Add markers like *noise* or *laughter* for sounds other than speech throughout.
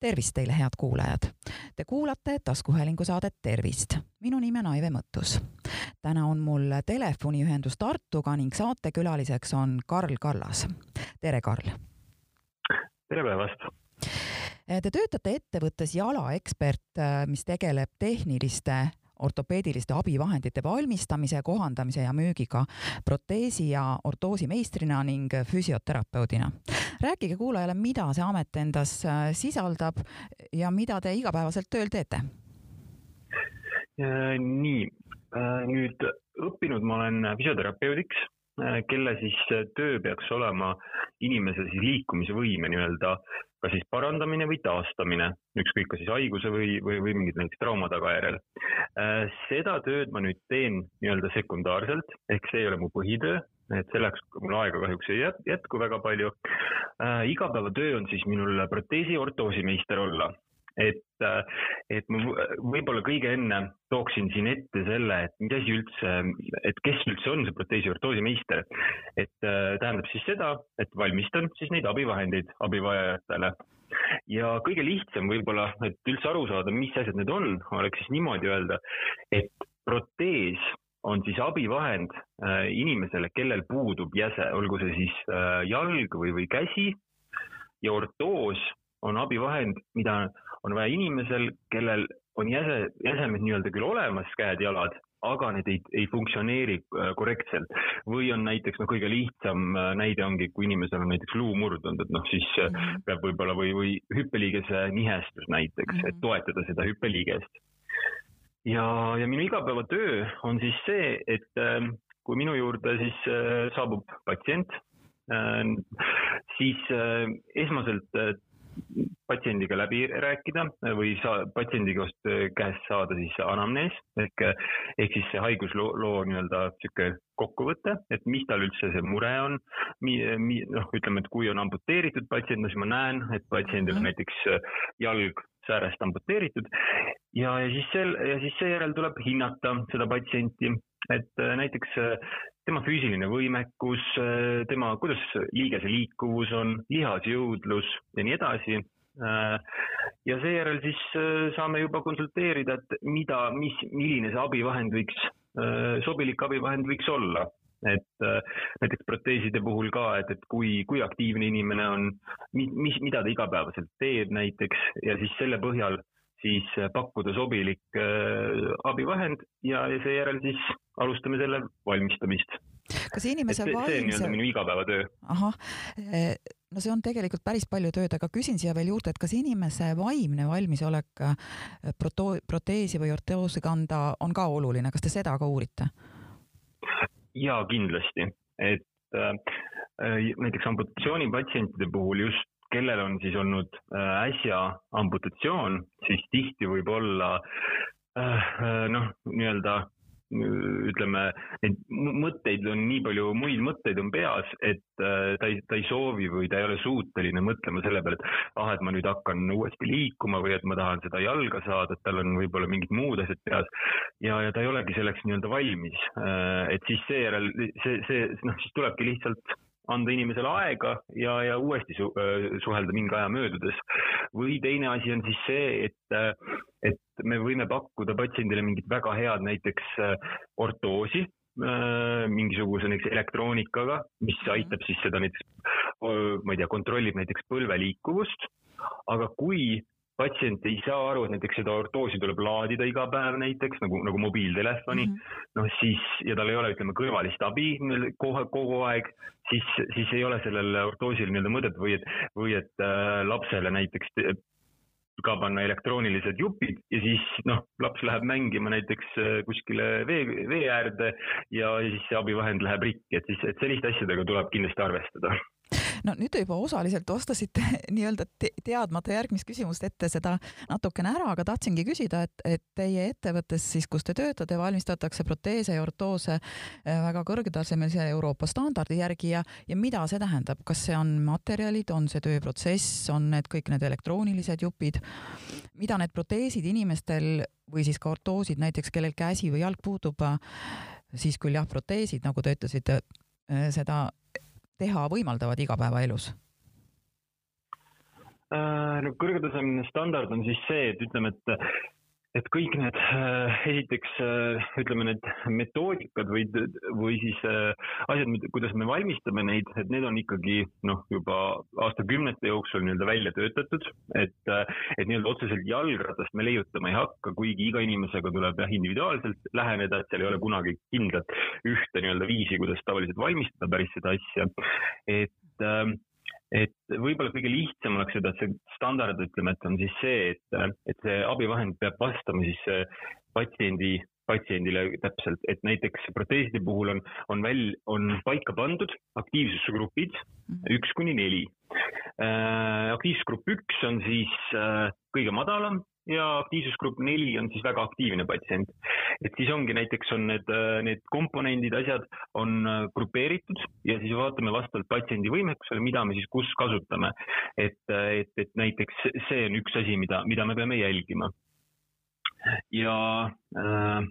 tervist teile, head kuulajad! Te kuulate taskuhäälingu saadet Tervist. minu nimi on Aive Mõttus. täna on mul telefoniühendus Tartuga ning saatekülaliseks on Karl Kallas. tere, Karl! tere päevast! Te töötate ettevõttes Jala Ekspert, mis tegeleb tehniliste ortopeediliste abivahendite valmistamise, kohandamise ja müügiga proteesi ja ortoosi meistrina ning füsioterapeudina. rääkige kuulajale, mida see amet endas äh, sisaldab ja mida te igapäevaselt tööl teete? Äh, nii, äh, nüüd õppinud ma olen füsioterapeudiks kelle siis töö peaks olema inimese siis liikumisvõime nii-öelda kas siis parandamine või taastamine, ükskõik kas siis haiguse või, või, või mingid näiteks trauma tagajärjel. Äh, seda tööd ma nüüd teen nii-öelda sekundaarselt, ehk see ei ole mu põhitöö, et selleks mul aega kahjuks ei jätku väga palju. Äh, igapäevatöö on siis minul proteesi ortoosimeister olla et, äh, et ma võib-olla kõige enne tooksin siin ette selle, et mis asi üldse, et kes üldse on see proteesiortoosi meister. et äh, tähendab siis seda, et valmistan siis neid abivahendeid abivajajatele. ja kõige lihtsam võib-olla, et üldse aru saada, mis asjad need on, oleks siis niimoodi öelda, et protees on siis abivahend äh, inimesele, kellel puudub jäse, olgu see siis jalg või, või käsi ja ortoos on abivahend, mida on vaja inimesel, kellel on jäse, jäsemed nii-öelda küll olemas, käed-jalad, aga need ei, ei funktsioneeri äh, korrektselt. või on näiteks noh, kõige lihtsam äh, näide ongi, kui inimesel on näiteks luu murdunud, et noh, siis mm -hmm. peab võib-olla või, või hüppeliigese nihestus näiteks mm, -hmm. et mhm. toetada seda hüppeliigest. ja, ja minu igapäevatöö on siis see, et äh, kui minu juurde siis saabub patsient, siis esmaselt patsiendiga läbi rääkida või saa, patsiendi käest saada siis anamnees ehk, ehk siis see haigusloo nii-öelda sihuke kokkuvõte, et mis tal üldse see mure on. noh, ütleme, et kui on amputeeritud patsient, no siis ma näen, et patsiendil on mhm. näiteks jalg säärest amputeeritud ja, ja siis sel, ja siis seejärel tuleb hinnata seda patsienti, et näiteks tema füüsiline võimekus, tema, kuidas liigese liikuvus on, lihasjõudlus ja nii edasi. ja seejärel siis äh, saame juba konsulteerida, et mida, mis, milline see abivahend võiks, äh, sobilik abivahend võiks olla et äh, näiteks proteeside puhul ka, et, et kui, kui aktiivne inimene on, mis, mida ta igapäevaselt teeb näiteks ja siis selle põhjal siis pakkuda sobilik äh, abivahend ja, ja seejärel siis alustame selle valmistamist. kas inimese vaimse. see on nii-öelda minu igapäevatöö. ahah, eh, no see on tegelikult päris palju tööd, aga küsin siia veel juurde, et kas inimese vaimne valmisolek proto-, proteesi või ortoosi kanda on ka oluline, kas te seda ka uurite? jaa, kindlasti, et äh, näiteks amputatsioonipatsientide puhul just kellel on siis olnud äh, äsja amputatsioon, siis tihti võib olla äh, äh, noh, nii-öelda ütleme, neid mõtteid on nii palju, muid mõtteid on peas, et ta ei, ta ei soovi või ta ei ole suuteline mõtlema selle peale, et ah, et ma nüüd hakkan uuesti liikuma või et ma tahan seda jalga saada, et tal on võib-olla mingid muud asjad peas. ja, ja ta ei olegi selleks nii-öelda valmis. et siis seejärel see, see, noh, siis tulebki lihtsalt anda inimesele aega ja, ja uuesti su, suhelda mingi aja möödudes. või teine asi on siis see, et, et me võime pakkuda patsiendile mingit väga head näiteks ortoosi, mingisuguse näiteks elektroonikaga, mis mhm. aitab siis seda näiteks, ma ei tea, kontrollib näiteks põlve liikuvust. aga kui patsient ei saa aru, et näiteks seda ortoosi tuleb laadida iga päev näiteks nagu, nagu mobiiltelefoni mm -hmm., noh siis ja tal ei ole, ütleme, kõrvalist abi kohe kogu aeg, siis, siis ei ole sellel ortoosil nii-öelda mõtet või et, või et äh, lapsele näiteks ka panna elektroonilised jupid ja siis noh, laps läheb mängima näiteks äh, kuskile vee, vee äärde ja siis see abivahend läheb rikki, et siis, et selliste asjadega tuleb kindlasti arvestada no nüüd te juba osaliselt vastasite *laughs* nii-öelda te teadmata järgmist küsimust ette seda natukene ära, aga tahtsingi küsida, et, et teie ettevõttes siis, kus te töötate, valmistatakse proteese ja ortoose äh, väga kõrgetasemelise Euroopa standardi järgi ja, ja mida see tähendab, kas see on materjalid, on see tööprotsess, on need kõik need elektroonilised jupid, mida need proteesid inimestel või siis ka ortoosid näiteks, kellel käsi või jalg puudub, siis küll jah, proteesid, nagu te ütlesite, äh, seda teha võimaldavad igapäevaelus? no kõrgetasemeline standard on siis see, et ütleme, et et kõik need äh, esiteks äh, ütleme, need metoodikad või, või siis äh, asjad, kuidas me valmistame neid, et need on ikkagi noh, juba aastakümnete jooksul nii-öelda välja töötatud, et, et nii-öelda otseselt jalgratast me leiutama ei hakka, kuigi iga inimesega tuleb jah, individuaalselt läheneda, et seal ei ole kunagi kindlat ühte nii-öelda viisi, kuidas tavaliselt valmistada päris seda asja. et ähm, et võib-olla kõige lihtsam oleks et see standard, ütleme, et on siis see, et, et see abivahend peab vastama siis äh, patsiendi, patsiendile täpselt, et näiteks proteeside puhul on, on väl-, on paika pandud aktiivsusgrupid mhm. üks kuni neli. Äh, aktiivsusgrupp üks on siis äh, kõige madalam ja aktiivsusgrupp neli on siis väga aktiivne patsient. et siis ongi näiteks on need, need komponendid, asjad on äh, grupeeritud ja siis vaatame vastavalt patsiendi võimekusele, mida me siis kus kasutame. et, et, et näiteks see on üks asi, mida, mida me peame jälgima. ja äh,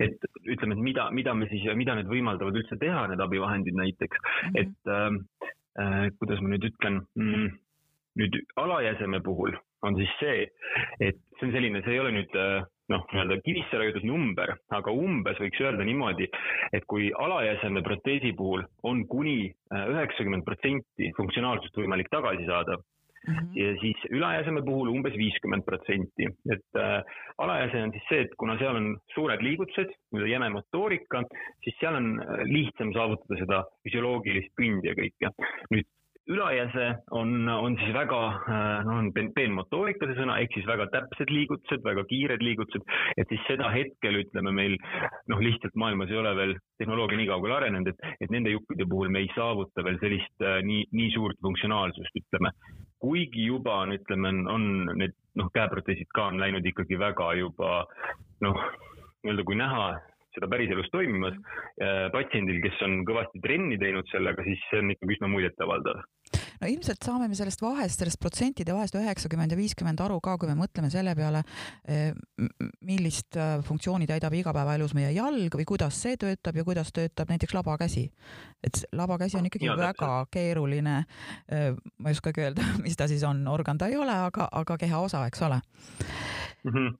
et ütleme, et mida, mida me siis, mida need võimaldavad üldse teha, need abivahendid näiteks mm, -hmm. et äh, äh, kuidas ma nüüd ütlen mm,, nüüd alajäseme puhul on siis see, et see on selline, see ei ole nüüd äh, noh, nii-öelda kivisse raiutud number, aga umbes võiks öelda niimoodi, et kui alajäseme proteesi puhul on kuni äh, üheksakümmend protsenti funktsionaalsust võimalik tagasi saada Mm -hmm. ja siis ülajäseme puhul umbes viiskümmend protsenti, et äh, alajäse on siis see, et kuna seal on suured liigutused, nii-öelda jäme motoorika, siis seal on äh, lihtsam saavutada seda füsioloogilist pindi ja kõike. nüüd ülajäse on, on siis väga, noh, on peenmotoorika see sõna, ehk siis väga täpsed liigutused, väga kiired liigutused, et siis seda hetkel ütleme meil noh, lihtsalt maailmas ei ole veel tehnoloogia nii kaugele arenenud, et, et nende juppide puhul me ei saavuta veel sellist äh, nii, nii suurt funktsionaalsust, ütleme. kuigi juba on, ütleme, on need noh, käeproteesid ka on läinud ikkagi väga juba noh, nii-öelda kui näha seda päriselus toimimas. patsiendil, kes on kõvasti trenni teinud sellega, siis see on ikkagi üsna muljetavaldav no ilmselt saame me sellest vahest, sellest protsentide vahest üheksakümmend ja viiskümmend aru ka, kui me mõtleme selle peale, eh, millist äh, funktsiooni täidab igapäevaelus meie jalg või kuidas see töötab ja kuidas töötab näiteks labakäsi. et labakäsi on ikkagi ja, väga täpselt. keeruline, äh, ma ei oskagi öelda, *laughs* mis ta siis on, organ ta ei ole, aga, aga kehaosa, eks ole mm. -hmm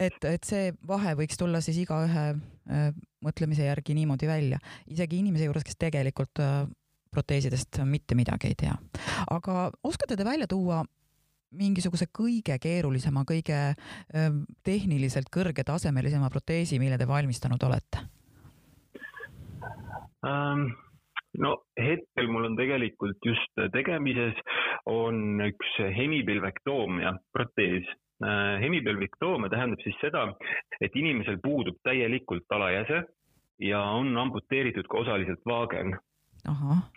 et, et see vahe võiks tulla siis igaühe äh, mõtlemise järgi niimoodi välja, isegi inimese juures, kes tegelikult äh, proteesidest mitte midagi ei tea. aga oskate te välja tuua mingisuguse kõige keerulisema, kõige äh, tehniliselt kõrgetasemelisema proteesi, mille te valmistanud olete um...? no hetkel mul on tegelikult just tegemises on üks hemipilvektoomia protees hemipelviktoomia tähendab siis seda, et inimesel puudub täielikult alajäse ja on amputeeritud ka osaliselt vaagen.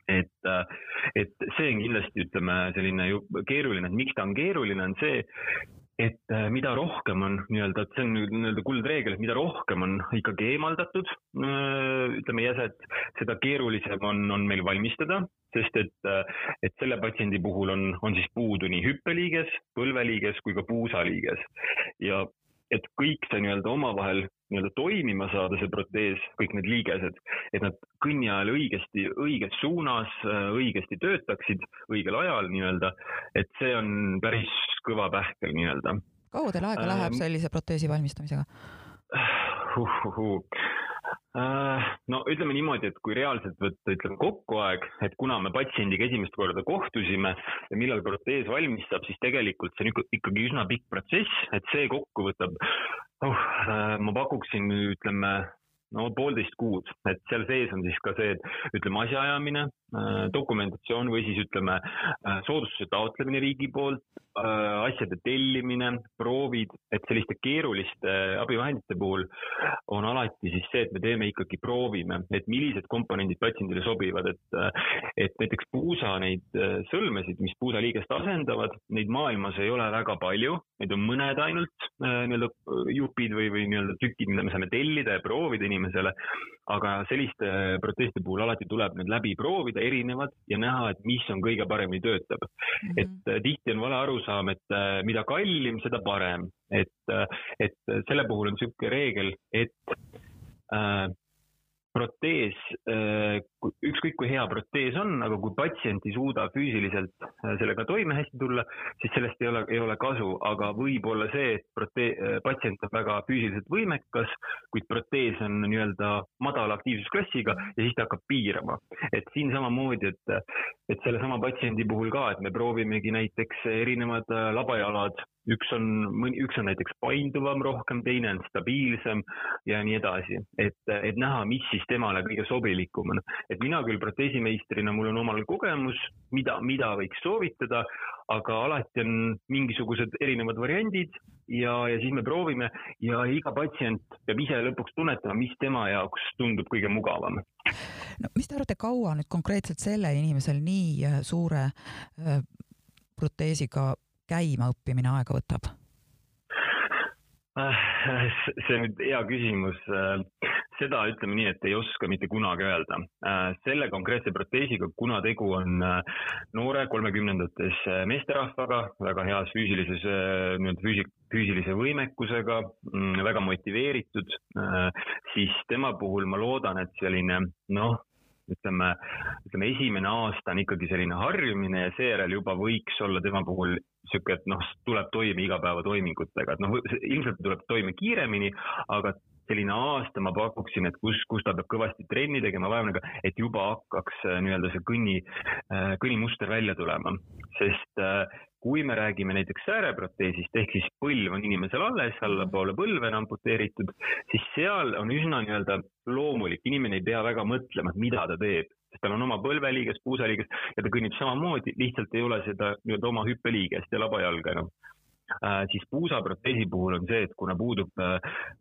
et, äh, et see on kindlasti, ütleme, selline keeruline, et miks ta on keeruline, on see, et äh, mida rohkem on nii-öelda, et see on nii-öelda kuldreegel, et mida rohkem on ikkagi eemaldatud, äh, ütleme jäset, seda keerulisem on, on meil valmistada, sest et, et selle patsiendi puhul on, on siis puudu nii hüppeliiges, põlveliiges kui ka puusaliiges ja et kõik see nii-öelda omavahel nii-öelda toimima saada, see protees, kõik need liigesed, et nad kõnni ajal õigesti, õiges suunas, õigesti töötaksid, õigel ajal nii-öelda, et see on päris kõva pähkel nii-öelda. kaua teil aega läheb ähm, sellise proteesi valmistamisega uh,? Uh, uh. Äh, no ütleme niimoodi, et kui reaalselt võtta, ütleme kokku aeg, et kuna me patsiendiga esimest korda kohtusime ja millal protees valmis saab, siis tegelikult see on ikkagi üsna pikk protsess, et see kokku võtab oh,, ma pakuksin, ütleme no poolteist kuud, et seal sees on siis ka see, et ütleme, asjaajamine, äh, dokumentatsioon või siis ütleme, soodustuse taotlemine riigi poolt, Äh, asjade tellimine, proovid, et selliste keeruliste abivahendite puhul on alati siis see, et me teeme ikkagi, proovime, et millised komponendid patsiendile sobivad, et, et näiteks puusa neid äh, sõlmesid, mis puusaliigest asendavad, neid maailmas ei ole väga palju, neid on mõned ainult äh, nii-öelda jupid või, või nii-öelda tükid, mida me saame tellida ja proovida inimesele. aga selliste proteeside puhul alati tuleb need läbi proovida, erinevad ja näha, et mis on kõige paremini töötab mm. -hmm. et tihti on vale arusaam et äh, mida kallim, seda parem, et, äh, et selle puhul on niisugune reegel, et äh, protees, ükskõik kui hea protees on, aga kui patsient ei suuda füüsiliselt äh, sellega toime hästi tulla, siis sellest ei ole, ei ole kasu, aga võib olla see, et protee-, äh, patsient on väga füüsiliselt võimekas, kuid protees on nii-öelda madala aktiivsusklassiga ja siis ta hakkab piirama. et siin samamoodi, et, et sellesama patsiendi puhul ka, et me proovimegi näiteks erinevad äh, labajalad üks on, üks on näiteks painduvam rohkem, teine on stabiilsem ja nii edasi, et, et näha, mis siis temale kõige sobilikum on. Et mina küll proteesimeistrina, mul on omal kogemus, mida, mida võiks soovitada, aga alati on mingisugused erinevad variandid ja, ja siis me proovime ja iga patsient peab ise lõpuks tunnetama, mis tema jaoks tundub kõige mugavam. no mis te arvate, kaua nüüd konkreetselt sellel inimesel nii äh, suure äh, proteesiga käima õppimine aega võtab? Ah, see on nüüd hea küsimus. seda ütleme nii, et ei oska mitte kunagi öelda. selle konkreetse proteesiga, kuna tegu on noore kolmekümnendates meesterahvaga, väga heas füüsilises, nii-öelda füüsi-, füüsilise võimekusega, mm, väga motiveeritud, siis tema puhul ma loodan, et selline noh, ütleme, ütleme esimene aasta on ikkagi selline harjumine ja seejärel juba võiks olla tema puhul sihuke, et noh, tuleb toime igapäevatoimingutega, et noh, ilmselt tuleb toime kiiremini, aga selline aasta ma pakuksin, et kus, kus ta peab kõvasti trenni tegema vaevnega, et juba hakkaks äh, nii-öelda see kõnni, äh, kõnnimuster välja tulema. sest äh, kui me räägime näiteks sääreproteesist ehk siis põlv on inimesel alles, allapoole põlve on amputeeritud, siis seal on üsna nii-öelda loomulik, inimene ei pea väga mõtlema, et mida ta teeb, sest tal on oma põlveliiges, puusaliiges ja ta kõnnib samamoodi, lihtsalt ei ole seda nii-öelda oma hüppeliigest ja labajalga enam. Äh, siis puusaproteesi puhul on see, et kuna puudub, äh,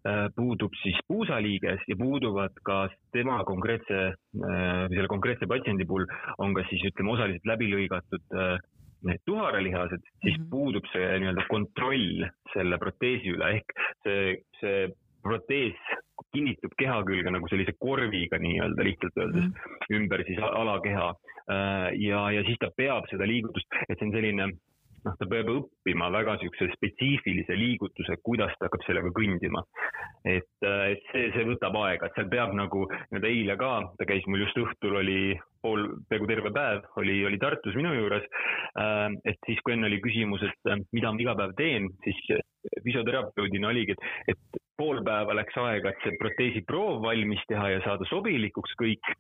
äh, puudub siis puusaliiges ja puuduvad ka tema konkreetse, selle konkreetse patsiendi puhul on ka siis ütleme osaliselt läbi lõigatud need tuharalihased, siis mm -hmm. puudub see nii-öelda kontroll selle proteesi üle ehk see, see protees kinnitub keha külge nagu sellise korviga nii-öelda lihtsalt öeldes mm -hmm. ümber siis alakeha. ja, ja siis ta peab seda liigutust, et see on selline noh, ta peab õppima väga niisuguse spetsiifilise liigutuse, kuidas ta hakkab sellega kõndima. et, äh, et see, see võtab aega, et seal peab nagu, nüüd eile ka, ta käis mul just õhtul oli pool, peaaegu terve päev oli, oli Tartus minu juures. Äh, et siis, kui enne oli küsimus, et äh, mida ma iga päev teen, siis füsioterapeudina oligi, et, et pool päeva läks aega, et see proteesi proov valmis teha ja saada sobilikuks kõik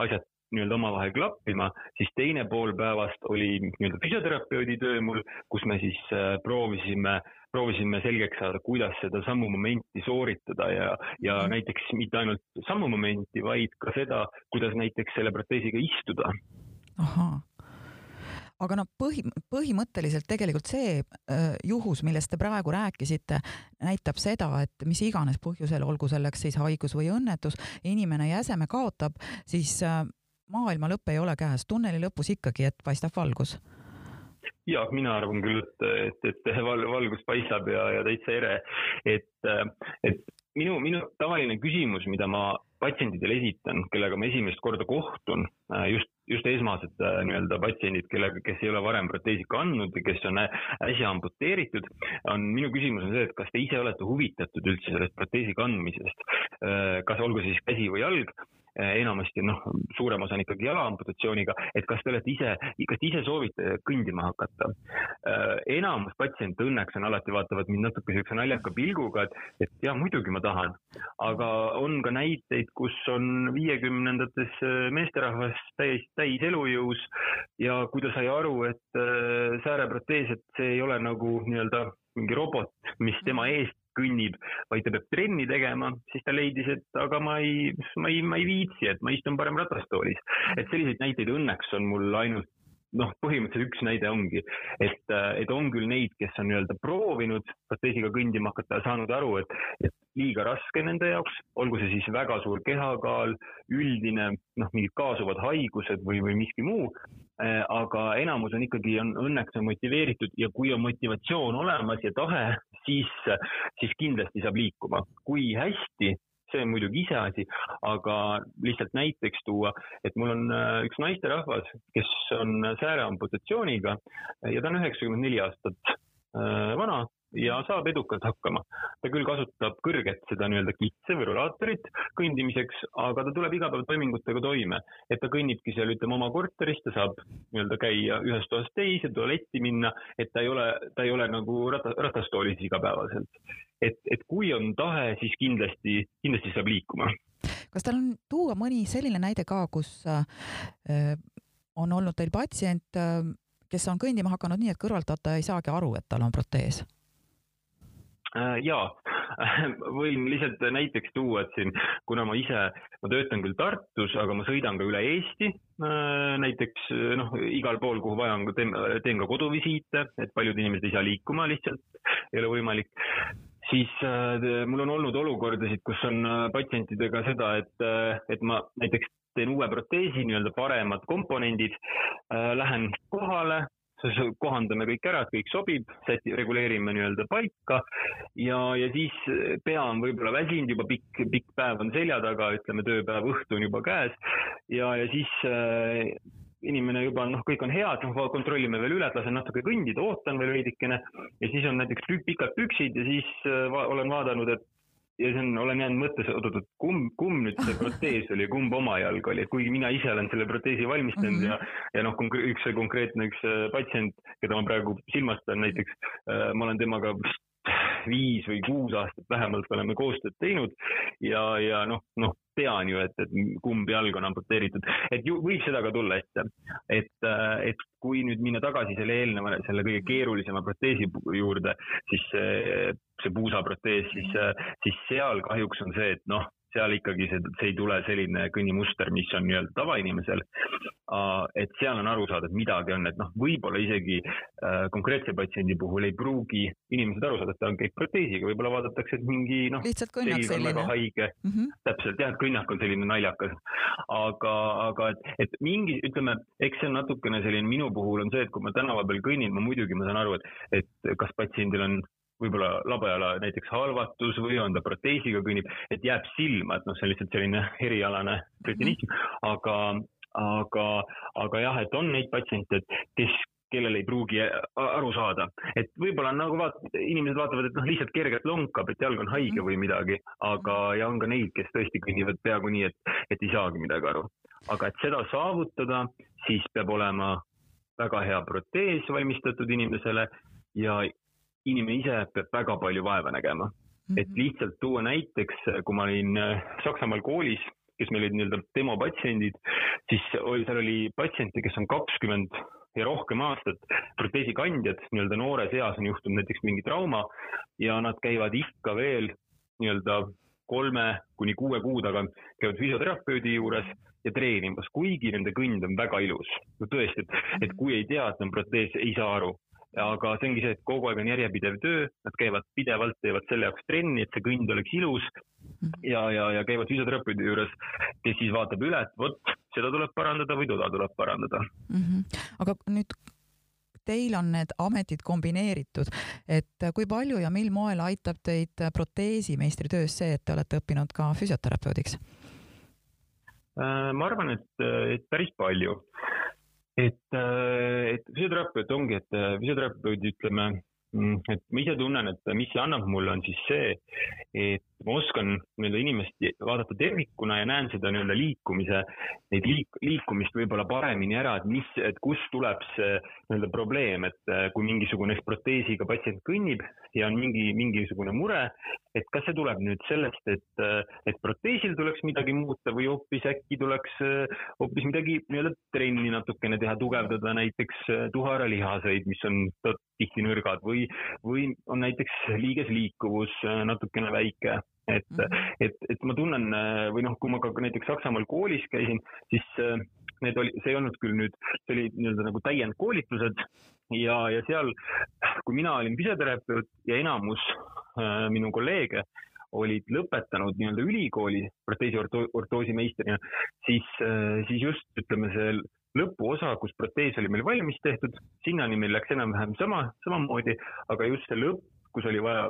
asjad nii-öelda omavahel klappima, siis teine pool päevast oli nii-öelda füsioterapeudi töö mul, kus me siis äh, proovisime, proovisime selgeks saada, kuidas seda sammu momenti sooritada ja, ja mm. näiteks mitte ainult sammu momenti, vaid ka seda, kuidas näiteks selle proteesiga istuda. ahhaa aga noh, põhi, põhimõtteliselt tegelikult see äh, juhus, millest te praegu rääkisite, näitab seda, et mis iganes põhjusel, olgu selleks siis haigus või õnnetus, inimene jäseme kaotab, siis äh, maailma lõpp ei ole käes, tunneli lõpus ikkagi, et paistab valgus? ja mina arvan küll, et, et, et val, valgus paistab ja, ja täitsa ere, et, et minu, minu tavaline küsimus, mida ma patsientidele esitan, kellega ma esimest korda kohtun, just, just esmased nii-öelda patsiendid, kellega, kes ei ole varem proteesi kandnud ja kes on äsja amputeeritud, on minu küsimus on see, et kas te ise olete huvitatud üldse sellest proteesi kandmisest, kas olgu siis käsi või jalg enamasti noh, suurem osa on ikkagi jalaamputatsiooniga, et kas te olete ise, kas te ise soovite kõndima hakata? Eh, enamus patsiente õnneks on alati, vaatavad mind natuke niisuguse naljaka pilguga, et, et jah, muidugi ma tahan. aga on ka näiteid, kus on viiekümnendates eh, meesterahvas täis, täis elujõus ja kui ta sai aru, et sääreprotees, et see ei ole nagu nii-öelda mingi robot, mis tema eest kõnnib, vaid ta peab trenni tegema, siis ta leidis, et aga ma ei, ma ei, ma ei viitsi, et ma istun parem ratastoolis. et selliseid näiteid õnneks on mul ainult noh, põhimõtteliselt üks näide ongi, et, et on küll neid, kes on nii-öelda proovinud proteesiga kõndima hakata saanud aru, et, et liiga raske nende jaoks, olgu see siis väga suur kehakaal, üldine noh, mingid kaasuvad haigused või, või miski muu. aga enamus on ikkagi, on õnneks on motiveeritud ja kui on motivatsioon olemas ja tahe, siis, siis kindlasti saab liikuma. kui hästi see on muidugi iseasi, aga lihtsalt näiteks tuua, et mul on äh, üks naisterahvas, kes on sääreamputatsiooniga ja ta on üheksakümmend neli aastat äh, vana ja saab edukalt hakkama. ta küll kasutab kõrget seda nii-öelda kitse või rollaatorit kõndimiseks, aga ta tuleb igapäevatoimingutega toime. et ta kõnnibki seal, ütleme, oma korteris, ta saab nii-öelda käia ühest toast teise, tualetti minna, et ta ei ole, ta ei ole nagu rata, ratastoolis igapäevaselt. et, et kui on tahe, siis kindlasti, kindlasti saab liikuma kas teil on tuua mõni selline näide ka, kus äh, on olnud teil patsient äh,, kes on kõndima hakanud nii, et kõrvaltvaataja ei saagi aru, et tal on protees? Äh, jaa, *laughs* võin lihtsalt näiteks tuua, et siin, kuna ma ise, ma töötan küll Tartus, aga ma sõidan ka üle Eesti, äh, näiteks noh, igal pool, kuhu vaja on, teen, teen ka koduvisiite, et paljud inimesed ei saa liikuma lihtsalt, ei ole võimalik. Siis äh, mul on olnud olukordasid, kus on äh, patsientidega seda, et, äh, et ma näiteks teen uue proteesi, nii-öelda paremad komponendid äh,, lähen kohale, kohandame kõik ära, et kõik sobib, säti, reguleerime nii-öelda paika. Ja, ja siis pea on võib-olla väsinud, juba pikk, pikk päev on selja taga, ütleme, tööpäev, õhtu on juba käes. Ja, ja siis äh, inimene juba noh, kõik on head, noh kontrollime veel üle, et lasen natuke kõndida, ootan veel veidikene. Ja siis on näiteks pikad püksid ja siis äh, olen vaadanud, et ja see on, olen jäänud mõttes, oot-oot, kumb, kumb nüüd see protees oli, kumb oma jalg oli, et kuigi mina ise olen selle proteesi valmistanud mm -hmm. ja, ja noh, üks konkreetne üks äh, patsient, keda ma praegu silmas pean näiteks äh,, ma olen temaga viis või kuus aastat vähemalt oleme koostööd teinud ja, ja noh, noh, tean ju, et, et kumb jalg on amputeeritud, et ju võib seda ka tulla ette. et, et kui nüüd minna tagasi selle eelneva, selle kõige keerulisema proteesi juurde, siis see, see puusaprotees, siis, siis seal kahjuks on see, et noh seal ikkagi see, see ei tule selline kõnnimuster, mis on nii-öelda tavainimesel. et seal on aru saada, et midagi on, et noh, võib-olla isegi äh, konkreetse patsiendi puhul ei pruugi inimesed aru saada, et ta on kõik proteesiga, võib-olla vaadatakse, et mingi noh, selg on väga haige mm, -hmm. täpselt jah, kõnnak on selline naljakas. aga, aga et, et mingi, ütleme, eks see on natukene selline, minu puhul on see, et kui ma tänava peal kõnnin, ma muidugi, ma saan aru, et, et kas patsiendil on võib-olla labajala näiteks halvatus või on ta proteesiga kõnnib, et jääb silma, et noh, see on lihtsalt selline erialane kretinism, aga, aga, aga jah, et on neid patsiente, kes, kellel ei pruugi aru saada, et võib-olla nagu vaat-, inimesed vaatavad, et noh, lihtsalt kergelt lonkab, et jalg on haige mhm. või midagi, aga, ja on ka neid, kes tõesti kõnnivad peaaegu nii, et, et ei saagi midagi aru. aga et seda saavutada, siis peab olema väga hea protees valmistatud inimesele ja inimene ise peab väga palju vaeva nägema mm. -hmm. et lihtsalt tuua näiteks, kui ma olin äh, Saksamaal koolis, kes meil olid nii-öelda demopatsiendid, siis oli, seal oli patsiente, kes on kakskümmend ja rohkem aastat proteesikandjad, nii-öelda noores eas on juhtunud näiteks mingi trauma ja nad käivad ikka veel nii-öelda kolme kuni kuue kuu tagant käivad füsioterapeudi juures ja treenimas, kuigi nende kõnd on väga ilus. no tõesti, et, et kui ei tea, et on protees, ei saa aru aga see ongi see, et kogu aeg on järjepidev töö, nad käivad pidevalt, teevad selle jaoks trenni, et see kõnd oleks ilus mhm. ja, ja, ja käivad füsioterapeudi juures, kes siis vaatab üle, et vot seda tuleb parandada või toda tuleb parandada mm. -hmm. aga nüüd teil on need ametid kombineeritud, et kui palju ja mil moel aitab teid proteesimeistri töös see, et te olete õppinud ka füsioterapeudiks? Äh, ma arvan, et, et päris palju et, äh, et füsioterapeut ongi, et äh, füsioterapeudi ütleme, mm, et ma ise tunnen, et mis see annab mulle, on siis see, et ma oskan nii-öelda inimest vaadata tervikuna ja näen seda nii-öelda liikumise, neid liik-, liikumist võib-olla paremini ära, et mis, et kust tuleb see nii-öelda probleem, et äh, kui mingisugune proteesiga patsient kõnnib ja on mingi, mingisugune mure, et kas see tuleb nüüd sellest, et, äh, et proteesil tuleks midagi muuta või hoopis äkki tuleks äh, hoopis midagi nii-öelda trenni natukene teha, tugevdada näiteks tuharalihaseid, mis on tihti nõrgad või, või on näiteks liigesliikuvus natukene väike et mm, -hmm. et, et ma tunnen või noh, kui ma ka näiteks Saksamaal koolis käisin, siis äh, need oli, see ei olnud küll nüüd, see oli nii-öelda nagu täiendkoolitused ja, ja seal, kui mina olin füsioterapeut ja enamus äh, minu kolleege olid lõpetanud nii-öelda ülikooli proteesi ortoosi meistrina, siis äh,, siis just ütleme, see lõpuosa, kus protees oli meil valmis tehtud, sinnani meil läks enam-vähem sama, samamoodi, aga just see lõpp, kus oli vaja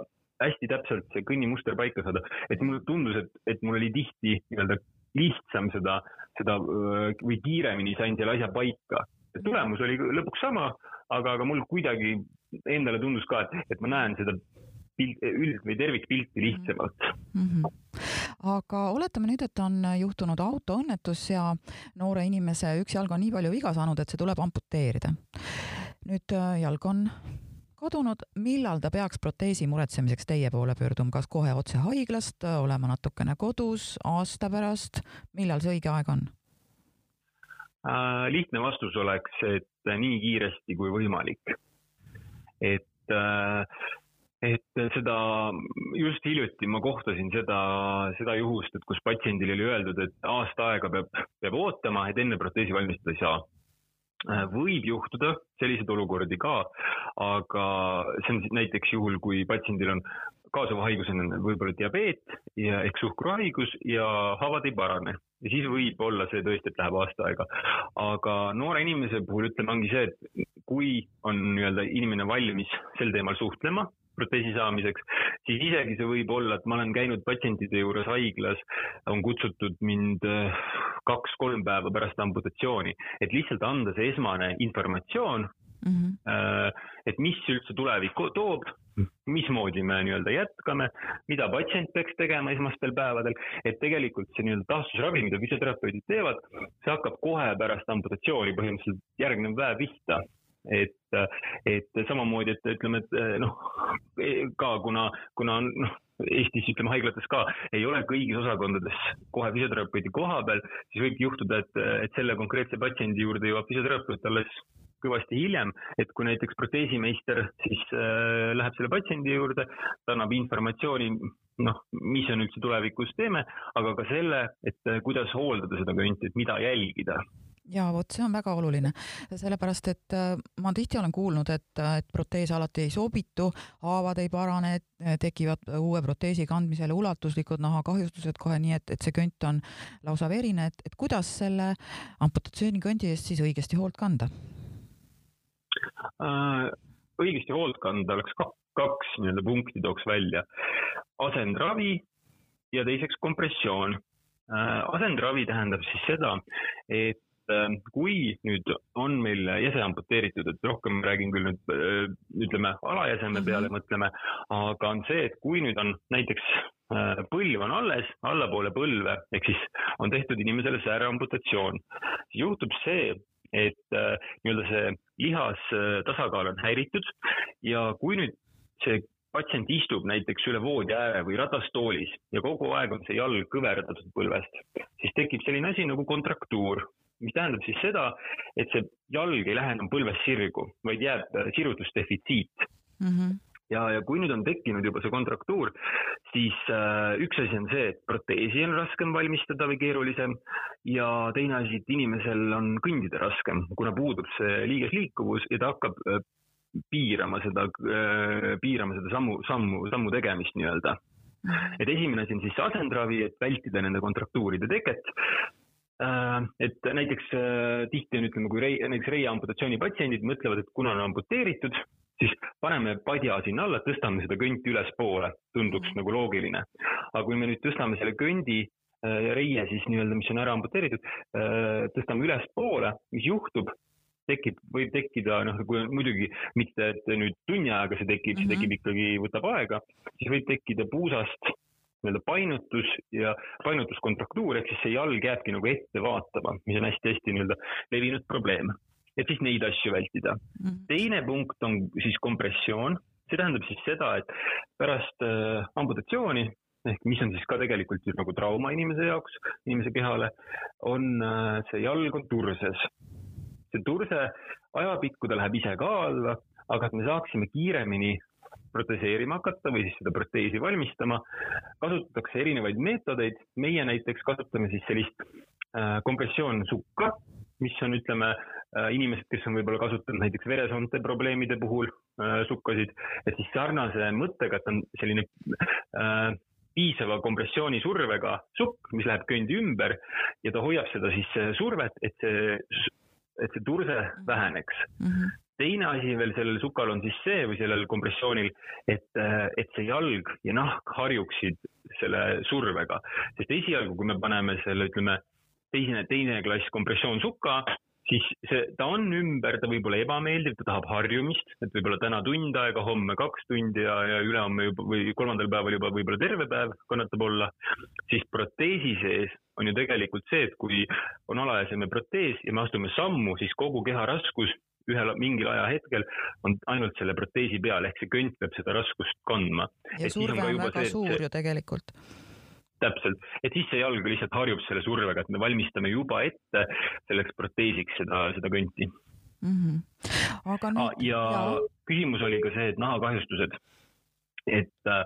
hästi täpselt see kõnnimuster paika saada, et mulle tundus, et, et mul oli tihti nii-öelda lihtsam seda, seda või kiiremini sain selle asja paika. tulemus oli lõpuks sama, aga, aga mul kuidagi endale tundus ka, et, et ma näen seda pilt, üld- või tervikpilti lihtsamalt mm. -hmm aga oletame nüüd, et on juhtunud autoõnnetus ja noore inimese üks jalg on nii palju viga saanud, et see tuleb amputeerida. nüüd äh, jalg on kadunud, millal ta peaks proteesi muretsemiseks teie poole pöörduma, kas kohe otse haiglast, olema natukene kodus, aasta pärast, millal see õige aeg on? Äh, lihtne vastus oleks, et nii kiiresti kui võimalik. et äh, et seda, just hiljuti ma kohtasin seda, seda juhust, et kus patsiendile oli öeldud, et aasta aega peab, peab ootama, et enne proteesi valmistada ei saa. Äh, võib juhtuda selliseid olukordi ka, aga see on näiteks juhul, kui patsiendil on kaasava haigusena võib-olla diabeet ja ehk suhkruhaigus ja haavad ei parane ja siis võib olla see tõesti, et läheb aasta aega. aga noore inimese puhul ütleme, ongi see, et kui on nii-öelda inimene valmis sel teemal suhtlema proteesi saamiseks, siis isegi see võib olla, et ma olen käinud patsientide juures haiglas, on kutsutud mind äh, kaks-kolm päeva pärast amputatsiooni, et lihtsalt anda see esmane informatsioon mm, -hmm. et mis üldse tulevik toob, mismoodi me nii-öelda jätkame, mida patsient peaks tegema esmastel päevadel, et tegelikult see nii-öelda taastusravi, mida füsioterapeudid teevad, see hakkab kohe pärast amputatsiooni põhimõtteliselt järgnev päev pihta et, et samamoodi, et ütleme, et noh, ka kuna, kuna noh, Eestis ütleme haiglates ka ei ole kõigis osakondades kohe füsioterapeudi koha peal, siis võib juhtuda, et, et selle konkreetse patsiendi juurde jõuab füsioterapeut alles kõvasti hiljem, et kui näiteks proteesimeister siis äh, läheb selle patsiendi juurde, ta annab informatsiooni, noh, mis on üldse tulevikus teeme, aga ka selle, et kuidas hooldada seda könti, et mida jälgida ja vot see on väga oluline, sellepärast et äh, ma tihti olen kuulnud, et, äh, et protees alati ei sobitu, haavad ei parane, tekivad uue proteesi kandmisel ulatuslikud nahakahjustused kohe, nii et, et see kõnt on lausa verine, et, et kuidas selle amputatsiooni eest siis õigesti hoolt kanda äh,? õigesti hoolt kanda oleks kaks, kaks nii-öelda punkti tooks välja. asendravi ja teiseks kompressioon äh,. asendravi tähendab siis seda, et Ähm, kui nüüd on meil jäse amputeeritud, et rohkem räägin küll nüüd äh, ütleme alajäseme mhm. peale mõtleme, aga on see, et kui nüüd on näiteks äh, põlv on alles, allapoole põlve, ehk siis on tehtud inimesele sääreamputatsioon, juhtub see, et äh, nii-öelda see lihas tasakaal on häiritud ja kui nüüd see patsient istub näiteks üle voodi ääre või ratastoolis ja kogu aeg on see jalg kõverdatud põlvest, siis tekib selline asi nagu kontraktuur mis tähendab siis seda, et see jalg ei lähe enam põlvest sirgu, vaid jääb äh, sirutusdefitsiit mm. -hmm ja, ja kui nüüd on tekkinud juba see kontraktuur, siis äh, üks asi on see, et proteesi on raskem valmistada või keerulisem ja teine asi, et inimesel on kõndida raskem, kuna puudub see liigesliikuvus ja ta hakkab äh, piirama seda äh,, piirama seda sammu, sammu, sammu tegemist nii-öelda. Mhm. et esimene asi on siis asendravi, et vältida nende kontraktuuride teket et näiteks äh, tihti on, ütleme, kui rei, näiteks reie amputatsiooni patsiendid mõtlevad, et kuna on amputeeritud, siis paneme padja sinna alla, tõstame seda kõnti ülespoole, tunduks nagu loogiline. aga kui me nüüd tõstame selle kõndi äh, ja reie siis nii-öelda, mis on ära amputeeritud, tõstame ülespoole, mis juhtub, tekib, võib tekkida, noh, kui muidugi mitte, et nüüd tunni ajaga see tekib mm, -hmm. see tekib ikkagi, võtab aega, siis võib tekkida puusast nii-öelda painutus ja painutuskontraktuur ehk siis see jalg jääbki nagu ette vaatama, mis on hästi-hästi nii-öelda levinud probleem. et siis neid asju vältida mm. -hmm. teine punkt on siis kompressioon, see tähendab siis seda, et pärast äh, amputatsiooni ehk mis on siis ka tegelikult ju nagu trauma inimese jaoks, inimese kehale, on äh, see jalg on turses. see turse ajapikku ta läheb ise ka alla, aga et me saaksime kiiremini proteseerima hakata või siis seda proteesi valmistama, kasutatakse erinevaid meetodeid, meie näiteks kasutame siis sellist äh, kompressioonsukka, mis on, ütleme äh,, inimesed, kes on võib-olla kasutanud näiteks veresoonte probleemide puhul äh, sukkasid, et siis sarnase mõttega, et on selline äh, piisava kompressioonisurvega sukk, mis läheb köndi ümber ja ta hoiab seda siis survet, et see, et see turse väheneks. Mm. -hmm teine asi veel sellel sukal on siis see või sellel kompressioonil, et, et see jalg ja nahk harjuksid selle survega, sest esialgu, kui me paneme selle, ütleme, teine, teine klass kompressioonsuka, siis see, ta on ümber, ta võib olla ebameeldiv, ta tahab harjumist, et võib-olla täna tund aega, homme kaks tundi ja, ja ülehomme juba või kolmandal päeval juba võib-olla terve päev kannatab olla, siis proteesi sees on ju tegelikult see, et kui on alaeseme protees ja me astume sammu, siis kogu keha raskus ühel mingil ajahetkel on ainult selle proteesi peal ehk see kõnt peab seda raskust kandma. ja surve on väga see, suur ju tegelikult täpselt, et siis see jalg lihtsalt harjub selle survega, et me valmistame juba ette selleks proteesiks seda, seda kõnti mm. -hmm. aga nüüd ah,. ja, ja küsimus oli ka see, et nahakahjustused. et äh,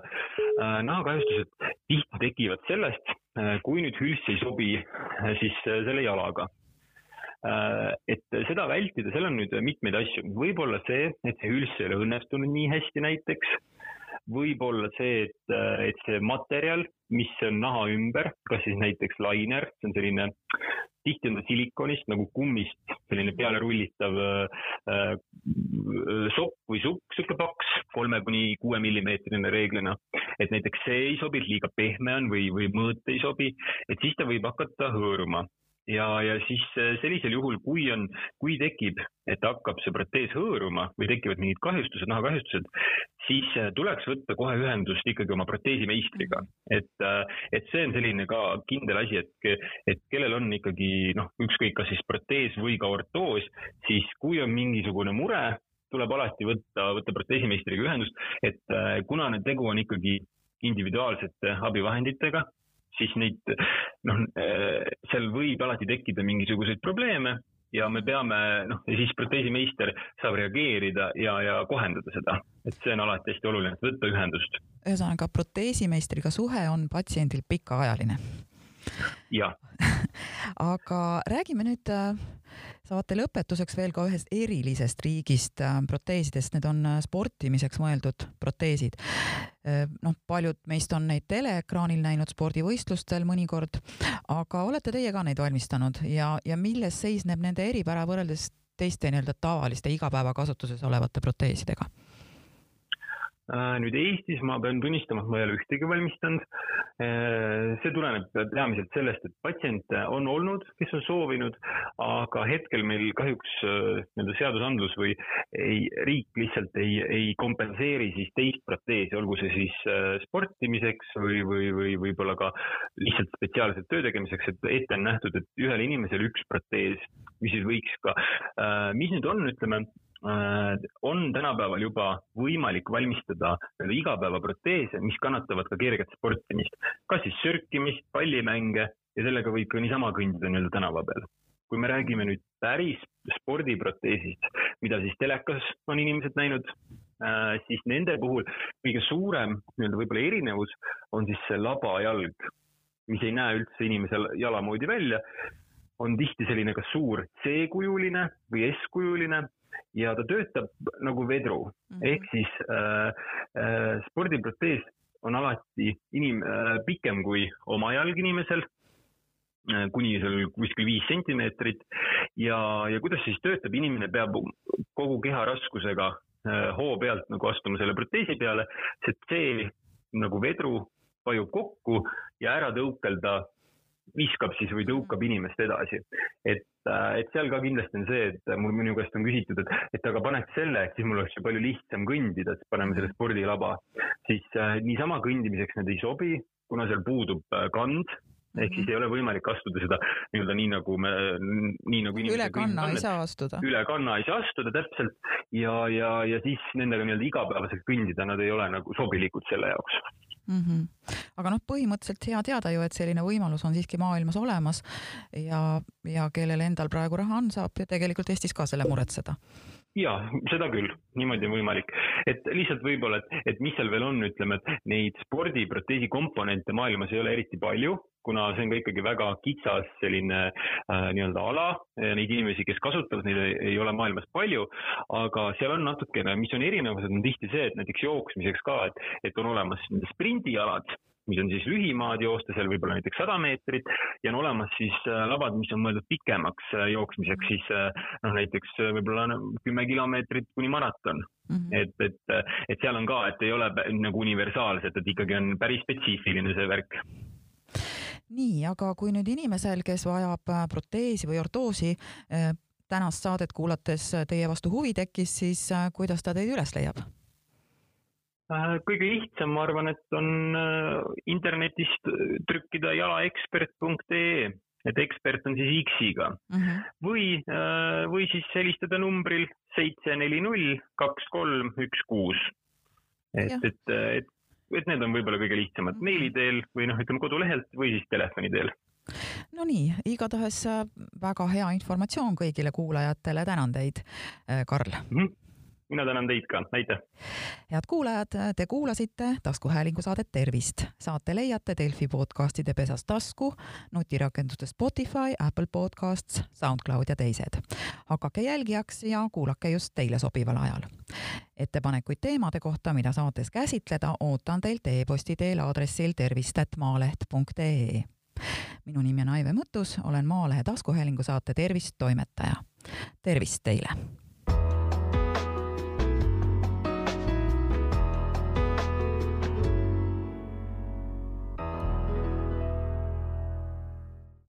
äh, nahakahjustused tihti tekivad sellest äh,, kui nüüd hülss ei sobi äh, siis selle jalaga et seda vältida, seal on nüüd mitmeid asju, võib-olla see, et see hülss ei ole õnnestunud nii hästi näiteks võib olla see, et, et see materjal, mis on naha ümber, kas siis näiteks lainer, see on selline, tihti on ta silikonist nagu kummist, selline peale rullitav äh, sopp või sukk, sihuke paks, kolme kuni kuue millimeetrine reeglina. et näiteks see ei sobi, liiga pehme on või, või mõõt ei sobi, et siis ta võib hakata hõõruma ja, ja siis äh, sellisel juhul, kui on, kui tekib, et hakkab see protees hõõruma või tekivad mingid kahjustused, nahakahjustused, siis äh, tuleks võtta kohe ühendust ikkagi oma proteesimeistriga. et, äh, et see on selline ka kindel asi, et, et kellel on ikkagi noh, ükskõik, kas siis protees või ka ortoos, siis kui on mingisugune mure, tuleb alati võtta, võtta proteesimeistriga ühendust, et kuna nüüd tegu on ikkagi individuaalsete abivahenditega, siis neid noh, seal võib alati tekkida mingisuguseid probleeme ja me peame noh, ja siis proteesimeister saab reageerida ja, ja kohendada seda, et see on alati hästi oluline, et võtta ühendust. ühesõnaga proteesimeistriga suhe on patsiendil pikaajaline. *laughs* aga räägime nüüd äh, saate lõpetuseks veel ka ühest erilisest riigist äh, proteesidest, need on äh, sportimiseks mõeldud proteesid. noh, paljud meist on neid teleekraanil näinud spordivõistlustel mõnikord, aga olete teie ka neid valmistanud ja, ja milles seisneb nende eripära võrreldes teiste nii-öelda tavaliste igapäevakasutuses olevate proteesidega? Äh, nüüd Eestis ma pean tunnistama, et ma ei ole ühtegi valmistanud. Äh, see tuleneb peamiselt sellest, et patsiente on olnud, kes on soovinud, aga hetkel meil kahjuks äh, nii-öelda seadusandlus või ei, riik lihtsalt ei, ei kompenseeri siis teist proteesi, olgu see siis sportimiseks või, või, või võib-olla ka lihtsalt spetsiaalselt töö tegemiseks, et ette on nähtud, et ühel inimesel üks protees, mis siis võiks ka, mis nüüd on, ütleme on tänapäeval juba võimalik valmistada igapäevaproteese, mis kannatavad ka kerget sportimist, kas siis sörkimist, pallimänge ja sellega võib ka niisama kõndida nii-öelda tänava peal. kui me räägime nüüd päris spordiproteesist, mida siis telekas on inimesed näinud, äh, siis nende puhul kõige suurem nii-öelda võib-olla erinevus on siis see labajalg, mis ei näe üldse inimese jala moodi välja on tihti selline kas suur C-kujuline või S-kujuline ja ta töötab nagu vedru. Mm -hmm. ehk siis äh, äh, spordiprotees on alati inim- äh,, pikem kui oma jalg inimesel äh, kuni seal kuskil viis sentimeetrit. Ja, ja kuidas siis töötab, inimene peab kogu keha raskusega äh, hoo pealt nagu astuma selle proteesi peale, see C nagu vedru vajub kokku ja ära tõukelda viskab siis või tõukab inimest edasi. et, äh, et seal ka kindlasti on see, et mul minu käest on küsitud, et, et aga paneks selle, et siis mul oleks ju palju lihtsam kõndida, et paneme selle spordilaba. siis äh, niisama kõndimiseks need ei sobi, kuna seal puudub äh, kand ehk siis mhm. ei ole võimalik astuda seda nii-öelda nii nagu me, nii nagu üle kanna ei saa astuda. üle kanna ei saa astuda täpselt ja, ja, ja siis nendega nii-öelda igapäevaselt kõndida, nad ei ole nagu sobilikud selle jaoks mm. -hmm. aga noh, põhimõtteliselt hea teada ju, et selline võimalus on siiski maailmas olemas ja, ja kellel endal praegu raha on, saab ju tegelikult Eestis ka selle muretseda ja seda küll, niimoodi on võimalik, et lihtsalt võib-olla, et, et mis seal veel on, ütleme, et neid spordiproteesi komponente maailmas ei ole eriti palju, kuna see on ka ikkagi väga kitsas selline äh, nii-öelda ala, neid inimesi, kes kasutavad neid ei, ei ole maailmas palju, aga seal on natukene, mis on erinevused, on tihti see, et näiteks jooksmiseks ka, et, et on olemas sprindialad mis on siis lühimaad joosta, seal võib-olla näiteks sada meetrit ja on olemas siis äh, labad, mis on mõeldud pikemaks äh, jooksmiseks, siis äh, noh, näiteks võib-olla kümme kilomeetrit kuni maraton mm. -hmm. et, et, et seal on ka, et ei ole nagu universaalselt, et ikkagi on päris spetsiifiline see värk nii, aga kui nüüd inimesel, kes vajab proteesi või ortoosi, tänast saadet kuulates teie vastu huvi tekkis, siis kuidas ta teid üles leiab? kõige lihtsam, ma arvan, et on internetist trükkida jalaekspert.ee et ekspert on siis X-iga mm. -hmm. või, äh, või siis helistada numbril seitse neli null kaks kolm üks kuus. et, et, et, et need on võib-olla kõige lihtsamad mhm. meili teel või noh, ütleme kodulehelt või siis telefoni teel Nonii, igatahes väga hea informatsioon kõigile kuulajatele, tänan teid, äh, Karl mm. -hmm mina tänan teid ka, aitäh! head kuulajad, te kuulasite taskuhäälingu saadet Tervist. saate leiate Delfi podcastide pesas tasku, nutirakenduste Spotify, Apple Podcasts, SoundCloud ja teised. hakake jälgijaks ja kuulake just teile sobival ajal. ettepanekuid teemade kohta, mida saates käsitleda, ootan teilt e-posti teel aadressil tervist.maaleht.ee minu nimi on Aive Mõttus, olen Maalehe taskuhäälingu saate Tervist toimetaja. tervist teile!